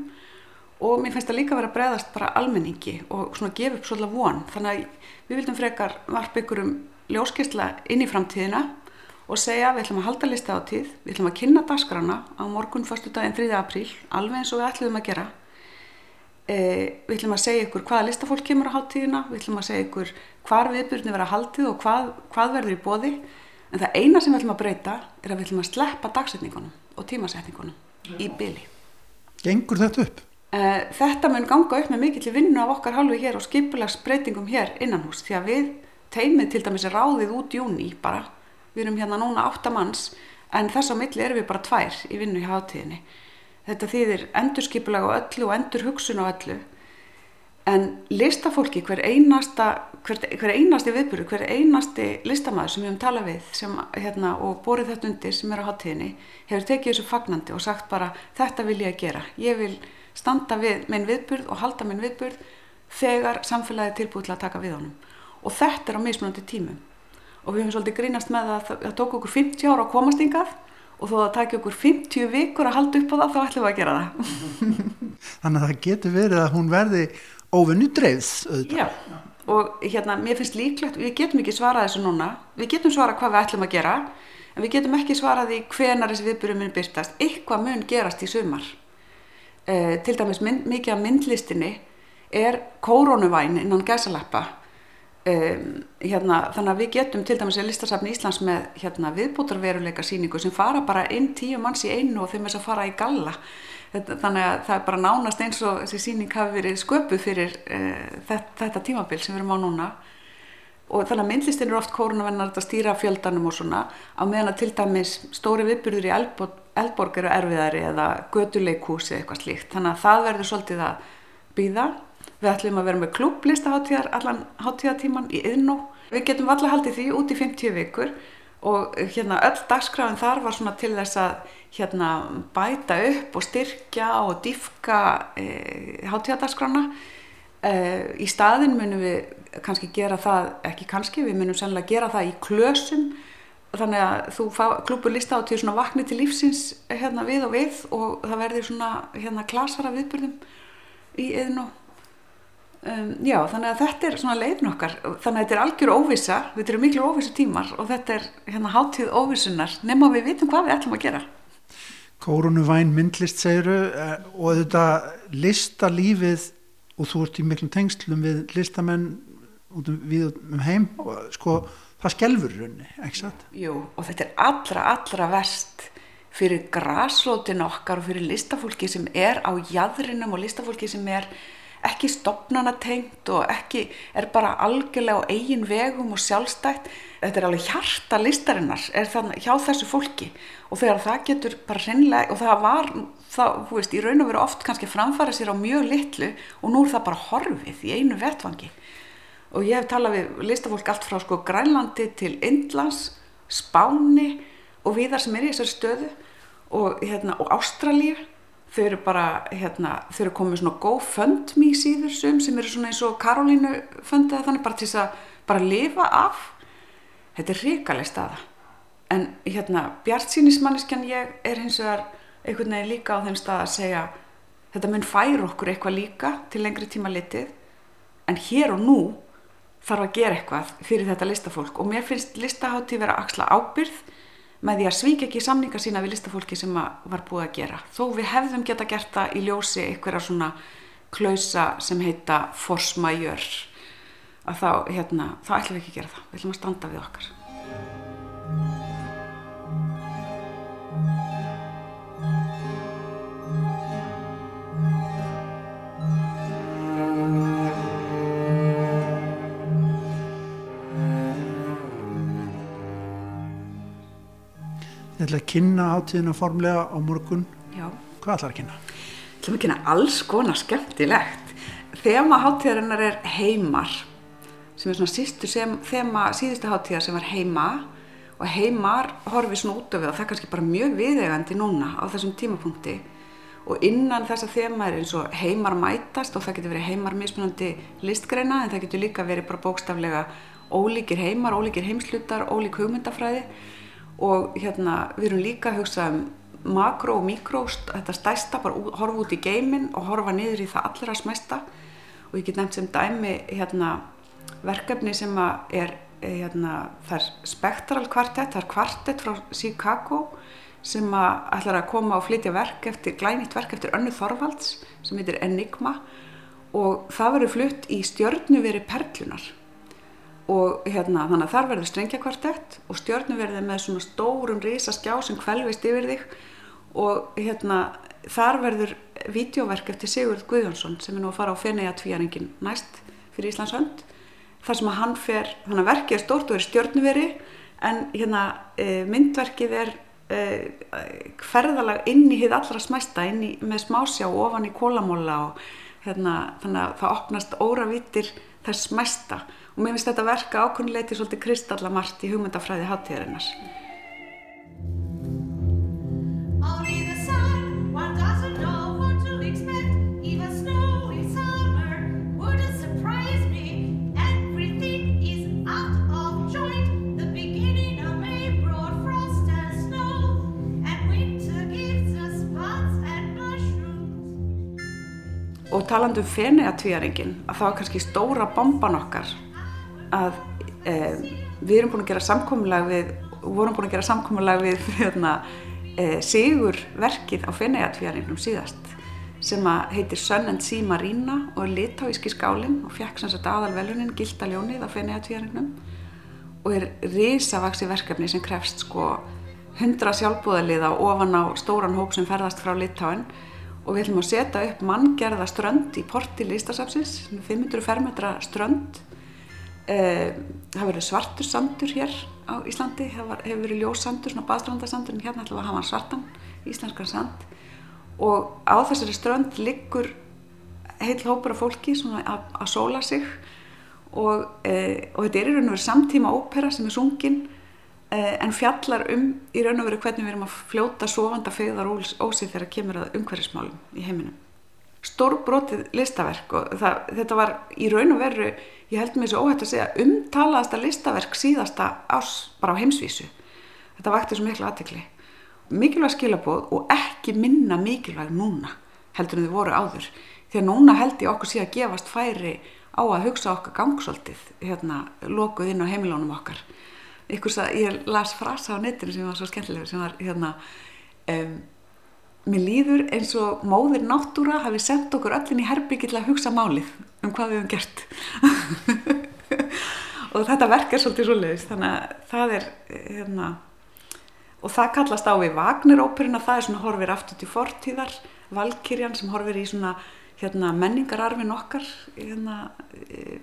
og mér finnst það líka vera að bregðast bara almenningi og svona gefa upp svolítið von þannig að við vildum frekar varpa ykkur um ljóskistla inn í framtíðina og segja við ætlum að halda lista á tíð við ætlum að kynna dagskrána á morgun fyrstu daginn 3. apríl alveg eins og við ætlum að gera við ætlum að segja ykkur hvaða listafólk kemur á háttíðina við ætlum að segja ykkur hvar viðbyrni vera haldið og hvað, hvað verður í bóði en það eina sem við ætlum að breyta er að við ætlum að sleppa dagsetningunum og tímasetningunum í byli Gengur þetta upp? Uh, þetta mun ganga upp með mikill vinnu af okkar hálfu hér og skipulags breytingum hér innan hús því að við teimið til dæmis er ráðið út júni bara, við erum hérna núna átta manns en þess á milli erum við bara tvær í vinnu í hátíðinni þetta þýðir endur skipulag á öllu og endur hugsun á öllu. En listafólki, hver einasta hver, hver einasti viðbyrðu, hver einasti listamæður sem við höfum talað við sem, hérna, og borið þetta undir sem er á háttíðinni hefur tekið þessu fagnandi og sagt bara þetta vil ég að gera, ég vil standa við minn viðbyrð og halda minn viðbyrð þegar samfélagi er tilbúið til að taka við honum. Og þetta er á mismunandi tímum. Og við höfum svolítið grínast með að það tók okkur 50 ára að komast yngað og þó að taki okkur 50 vikur að halda upp á það þá ætlum við að gera það Þannig að það getur verið að hún verði dreifð auðvitað. Já, og hérna, mér finnst líklegt, við getum ekki svarað þessu núna, við getum svarað hvað við ætlum að gera, en við getum ekki svarað því hvenar þessi viðbyrjum mun byrtast, eitthvað mun gerast í sumar. Eh, til dæmis mynd, mikið af myndlistinni er kórónuvæn innan gæsalappa, um, hérna, þannig að við getum til dæmis í listasafni Íslands með hérna, viðbútarveruleika síningu sem fara bara inn tíu manns í einu og þeim er að fara í galla. Þetta, þannig að það er bara nánast eins og þessi síning hafi verið sköpuð fyrir uh, þetta, þetta tímabil sem við erum á núna. Og þannig að myndlistin er oft kórunarvennar að stýra fjöldanum og svona á meðan að til dæmis stóri viðbyrður í Eldborg, eru erfiðari eða göduleikúsi eða eitthvað slíkt. Þannig að það verður svolítið að býða við ætlum að vera með klubblistaháttíðar allan háttíðatíman í yðnó við getum alltaf haldið því út í 50 vikur og hérna öll dagskráin þar var svona til þess að hérna bæta upp og styrkja og dýfka e, háttíðadagskrana e, í staðin munum við kannski gera það, ekki kannski, við munum sennilega gera það í klösum. Þannig að þú klúpur lista á til svona vakni til lífsins hérna við og við og það verður svona hérna klasara viðbyrðum í yðnó Um, já, þannig að þetta er svona leiðin okkar. Þannig að þetta er algjör óvisa þetta eru miklu óvisa tímar og þetta er hérna hátíð óvisunar nema við vitum hvað við ætlum að gera. Kórunuvæn myndlist segiru eh, og þetta listalífið og þú ert í miklum tengslum við listamenn út um, við um heim og sko það skelfur runni, ekki satt? Jú, og þetta er allra, allra verst fyrir grasrótin okkar og fyrir listafólki sem er á jæðrinum og listafólki sem er ekki stopnanatengt og ekki er bara algjörlega á eigin vegum og sjálfstætt. Þetta er alveg hjarta listarinnar er þannig hjá þessu fólki. Og þegar það getur bara hreinlega og það var, það, þú veist, í raun og veru oft kannski framfæra sér á mjög litlu og nú er það bara horfið í einu vettvangi. Og ég hef talað við listafólk allt frá sko Grænlandi til Indlands, Spáni og viðar sem er í þessari stöðu og, hérna, og Ástralíu þau eru bara, hérna, þau eru komið svona GoFundMe síður sum sem eru svona eins og Karolínu fundið þannig bara til þess að bara lifa af. Þetta er ríkaleg staða. En hérna bjartsýnismanneskjan ég er hins vegar einhvern veginn líka á þeim stað að segja þetta mun færa okkur eitthvað líka til lengri tíma litið. En hér og nú þarf að gera eitthvað fyrir þetta listafólk. Og mér finnst listahátti vera axla ábyrð með því að svík ekki samninga sína við listafólki sem var búið að gera. Þó við hefðum geta gert það í ljósi einhverja svona klausa sem heita force majeure að þá, hérna, þá ætlum við ekki að gera það. Við ætlum að standa við okkar. Ég ætla að kynna átíðina formlega á morgun. Já. Hvað ætlar að kynna? Ég ætlum að kynna alls konar skemmtilegt. Þema hátíðarinnar er heimar sem er svona sístu sem, þema síðustu hátíðar sem var heima og heimar horfið svona út af og það er kannski bara mjög viðegandi núna á þessum tímapunkti og innan þessa þema er eins og heimar mætast og það getur verið heimar mismunandi listgreina en það getur líka verið bara bókstaflega ólíkir heimar, ólíkir heimslutar, ólík hugmyndafræði og hérna við erum líka að hugsa um makró og mikró, þetta stæsta bara horfa út í geiminn og horfa niður í það allra smæsta. Og ég get nefnt sem dæmi hérna verkefni sem er eh, hérna, það er Spectral Quartet, það er kvartett frá Chicago sem að ætlar að koma og flytja verk eftir, glænýtt verk eftir Önnu Þorvalds sem heitir Enigma. Og það verður flutt í stjörnuveri Perlunar og hérna, þannig að þar verður strengjakvartett og stjörnuverðið með svona stórum risaskjá sem kvelvist yfir þig og hérna, þar verður vídeoverk eftir Sigurð Guðjónsson sem er nú að fara á Feneyja tvíaringin næst fyrir Íslands hönd þar sem að hann fer, þannig að verkið er stórt og er stjörnuveri en hérna e, myndverkið er e, hverðalag inn í hið allra smæsta inn í, með smásjá ofan í kólamóla og hérna, þannig að það opnast óravítir þess mesta og mér finnst þetta verka ákunnuleiti svolítið kristallamart í hugmyndafræði hátíðarinnar. Og talandi um Feneyjatvíaringin, að það var kannski stóra bomban okkar að e, við erum búin að gera samkomulag við, vorum búin að gera samkomulag við hérna, e, Sigur verkið á Feneyjatvíaringnum síðast sem að heitir Sun and Sea Marina og er litáíski skálinn og fekk sem sagt aðalvelunin Gildaljónið á Feneyjatvíaringnum og er risavaksi verkefni sem krefst sko 100 sjálfbúðaliða ofan á stóran hóp sem ferðast frá Litáin og við ætlum að setja upp manngerða strönd í porti listasafsins, 500 fermetra strönd. Eh, það verður svartur sandur hér á Íslandi, það hefur verið ljóssandur, svona baðstrandasandur, en hérna ætlum við að hafa svartan, íslenskar sand. Og á þessari strönd liggur heil hópur af fólki svona að, sóla sig og, eh, og þetta er í raun og veru samtíma ópera sem er sungin eh, en fjallar um í raun og veru hvernig við erum að fljóta sofanda fegðar ósið þegar kemur að umhverfismálum í heiminum. Stórbrotið listaverk og það, þetta var í raun og veru, ég held mér svo óhætt að segja, umtalaðasta listaverk síðasta ás bara á heimsvísu. Þetta vakti svo miklu aðtekli. Mikilvæg skilabóð og ekki minna mikilvæg núna heldur en þau voru áður. Því að núna held ég okkur sé að gefast færi á að hugsa okkar gangsóltið, hérna, lokuð inn á heimilónum okkar ykkur að ég las frasa á netinu sem var svo skemmtilegur sem var hérna um, mér líður eins og móðir náttúra hafi sendt okkur öllin í herbyggi til að hugsa málið um hvað við höfum gert. Og þetta verk er svolítið svoleiðis þannig að það er hérna og það kallast á við Wagner-óperuna það er svona horfir aftur til fortíðar Valkyrjan sem horfir í svona hérna, menningararfin okkar hérna, e,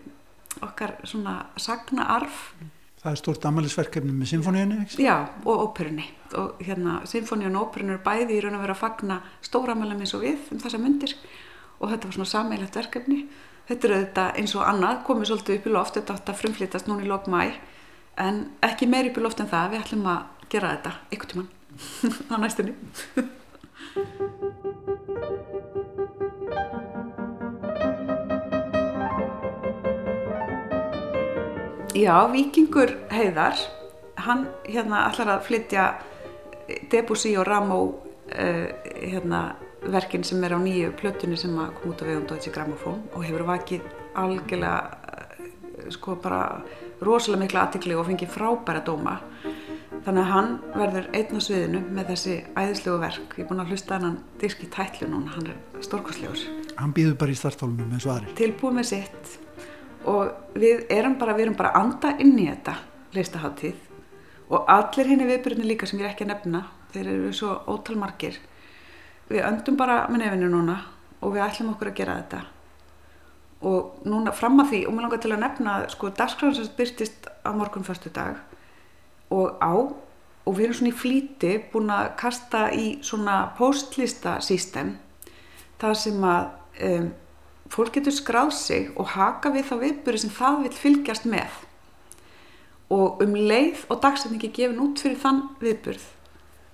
okkar svona sagnaarf Það er stort amalisverkefni með symfóníunni, ekki? Já, og óperunni. Og hérna, symfóníun og óperun eru bæði í raun að vera að fagna stóramælum eins og við um þessa myndir og þetta var svona sameilegt verkefni. Þetta er auðvitað eins og annað, komið svolítið upp í loft, þetta átt að frumflýtast núna í lok mæ, en ekki meir upp í loft en það, við ætlum að gera þetta ykkur tíman á næstunni. Já, Víkingur Heiðar, hann hérna allar að flytja Debussy og Rameau uh, hérna, verkin sem er á nýju plötunni sem að koma út af vegum Deutsche Grammophon og hefur vakið algjörlega uh, sko bara rosalega mikla aðtikli og fengið frábæra dóma. Þannig að hann verður einn á sviðinu með þessi æðislegu verk. Ég er búin að hlusta hann disk í tætlu núna, hann er stórkostlegur. Hann býður bara í startólunum eins og aðrir. Tilbúið með sitt og við erum bara, við erum bara anda inn í þetta listaháttíð og allir henni viðbyrjunni líka sem ég er ekki að nefna þeir eru svo ótalmargir við öndum bara með nefinu núna og við ætlum okkur að gera þetta. Og núna fram að því og mér langar til að nefna sko dagskráðan sem byrtist á morgun fyrstu dag og á og við erum svona í flýti búin að kasta í svona postlista system þar sem að um, fólk getur skráð sig og haka við þá viðbúri sem það vil fylgjast með. Og um leið og dagsetningi gefin út fyrir þann viðburð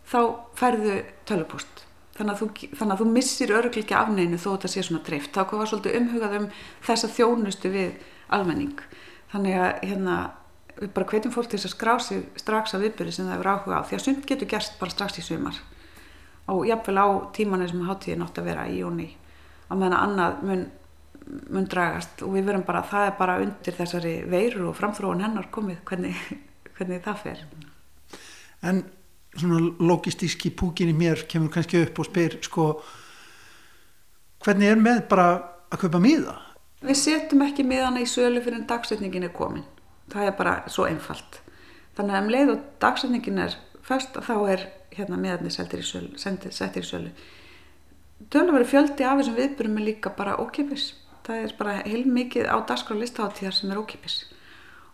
þá færðu tölupost. Þannig að þú, þannig að þú missir öruglega ekki afneinu þó þetta sé svona dreift. Þá var svolítið umhugað um þessa þjónustu við almenning. Þannig að hérna við bara hvetjum fólk til þess að skrá sig strax að viðburði sem það hefur áhuga á. Því að sund getur gerst bara strax í sumar. Og jafnvel á tímanu sem hátíðin átt að vera í jóni að meðan annað mun mun dragast og við verum bara, það er bara undir þessari veiru og framþróun hennar komið hvernig, hvernig það fer. En svona logistíski púkin í mér kemur kannski upp og spyr sko hvernig er með bara að kaupa miða? Við setjum ekki miðana í sölu fyrir en dagsetningin er komin. Það er bara svo einfalt. Þannig að um leið og dagsetningin er först þá er hérna miðarnir settir í sölu. Settir í sölu. Tölur fjöldi af þessum viðbyrjum er líka bara ókipis það er bara heilmikið á dagskrá listaháttíðar sem er ókipis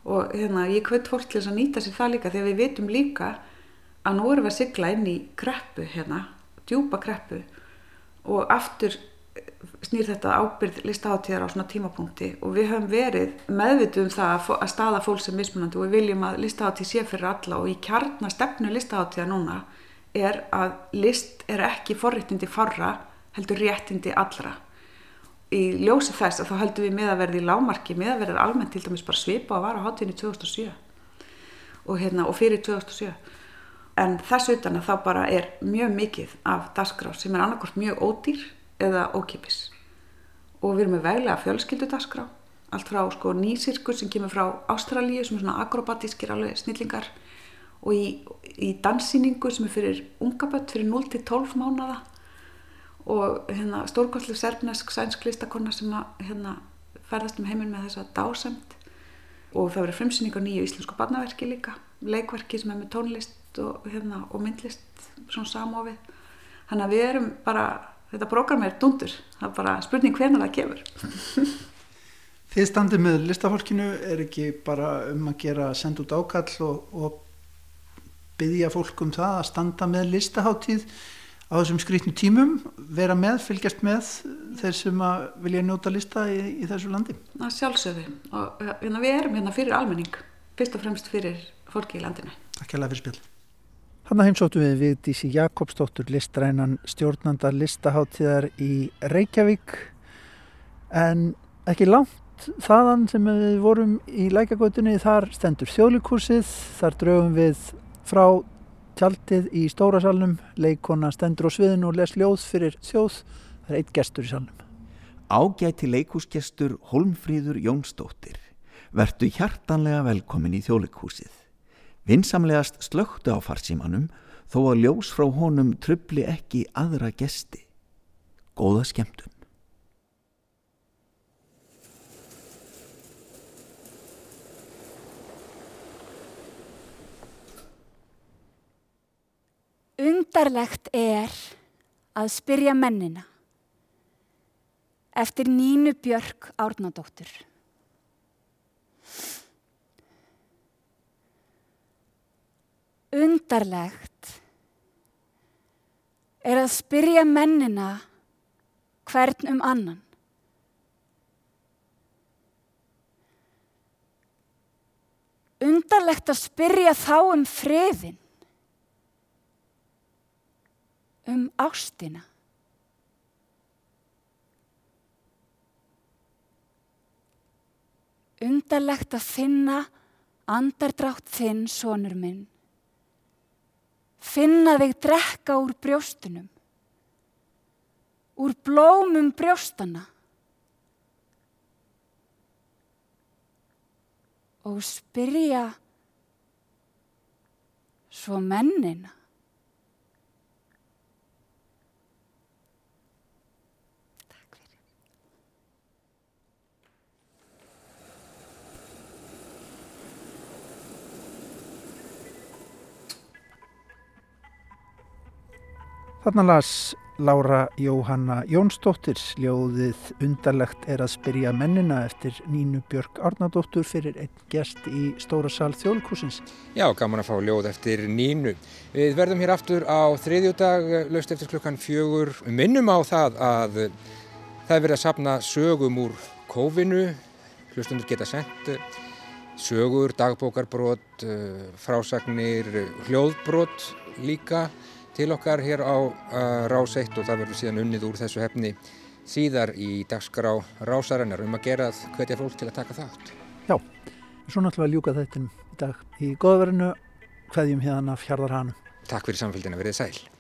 og hérna, ég kveit fólk til að nýta sér það líka þegar við vitum líka að nú erum við að sigla inn í kreppu hérna, djúpa kreppu og aftur snýr þetta ábyrð listaháttíðar á svona tímapunkti. Og við höfum verið meðvituð um það að, staða fólks er mismunandi og við viljum að listaháttíð sé fyrir alla. Og í kjarna stefnu listaháttíða núna er að list er ekki forréttindi farra heldur réttindi allra í ljósi þess að þá höldum við miðaverði í lámarki, miðaverði er almennt til dæmis bara svipa að vara á hátíðinni 2007 og, hérna, og fyrir 2007 en þess utan að þá bara er mjög mikið af dagskrá sem er annarkort mjög ódýr eða ókipis og við erum með veglega fjölskyldu dagskrá. Allt frá sko nýsirkur sem kemur frá Ástralíu sem er svona akrobatískir alveg snillingar. Og í, í danssýningu sem er fyrir ungabött fyrir 0-12 mánada og hérna, stórkostlu serbnesk sænsk listakonna sem að hérna, ferðast um heiminn með þessa dásemt og það verður frumsýning á nýju íslensku barnaverki líka leikverki sem er með tónlist og, hérna, og myndlist svona samofið. Þannig að við erum bara þetta prógram er dundur það er bara spurning hvernig það kemur. Þið standið með listafólkinu er ekki bara um að gera senda út ákall og, og byggja fólk um það að standa með listaháttíð á þessum skrýtnu tímum, vera með, fylgjast með þeir sem að vilja njóta lista í, í þessu landi. að sjálfsögðu og hérna, við erum hérna fyrir almenning fyrst og fremst fyrir fólki í landinu Takk hérlega fyrir spil. Þannig heimsóttum við Vigdísi Jakobsdóttur listrænan stjórnanda listaháttíðar í Reykjavík en ekki langt þaðan sem við vorum í lækagötunni þar stendur þjóðlíkursið, þar draugum við frá tjaldið í stóra salnum, leikona stendur á sviðinu og les ljóð fyrir þjóð, það er eitt gestur í salnum. Ágæti leikúsgestur Holmfríður Jónsdóttir. Vertu hjartanlega velkomin í þjóðleikhúsið. Vinsamlegast slöktu á farsímanum þó að ljós frá honum trubli ekki aðra gesti. Góða skemmtun. Undarlegt er að spyrja mennina eftir Nínu Björk Árnadóttur. Undarlegt er að spyrja mennina hvern um annan. Undarlegt að spyrja þá um friðin. Um ástina. Undarlegt að finna andardrátt þinn, sonur minn. Finna þig drekka úr brjóstunum, úr blómum brjóstana og spyrja svo mennina. Þarna las Lára Jóhanna Jónsdóttir ljóðið undarlegt er að spyrja mennina eftir Nínu Björk Árnadóttur fyrir einn gest í Stóra Sal Þjóðlíkusins. Já, gaman að fá ljóð eftir Nínu. Við verðum hér aftur á þriðjúdag, löst eftir klukkan fjögur. Við minnum á það að það er verið að sapna sögum úr kófinu. Hlustundur geta sendt sögur, dagbókarbrot, frásagnir, hljóðbrot líka til okkar hér á uh, Rás 1 og það verður síðan unnið úr þessu hefni síðar í dagskrá Rásarennar um að gera að hvetja fólk til að taka þátt. Já, svo náttúrulega ljúka þetta í dag í góðverðinu, hveðjum hérna fjardarhanum. Takk fyrir samfélgina, verið sæl.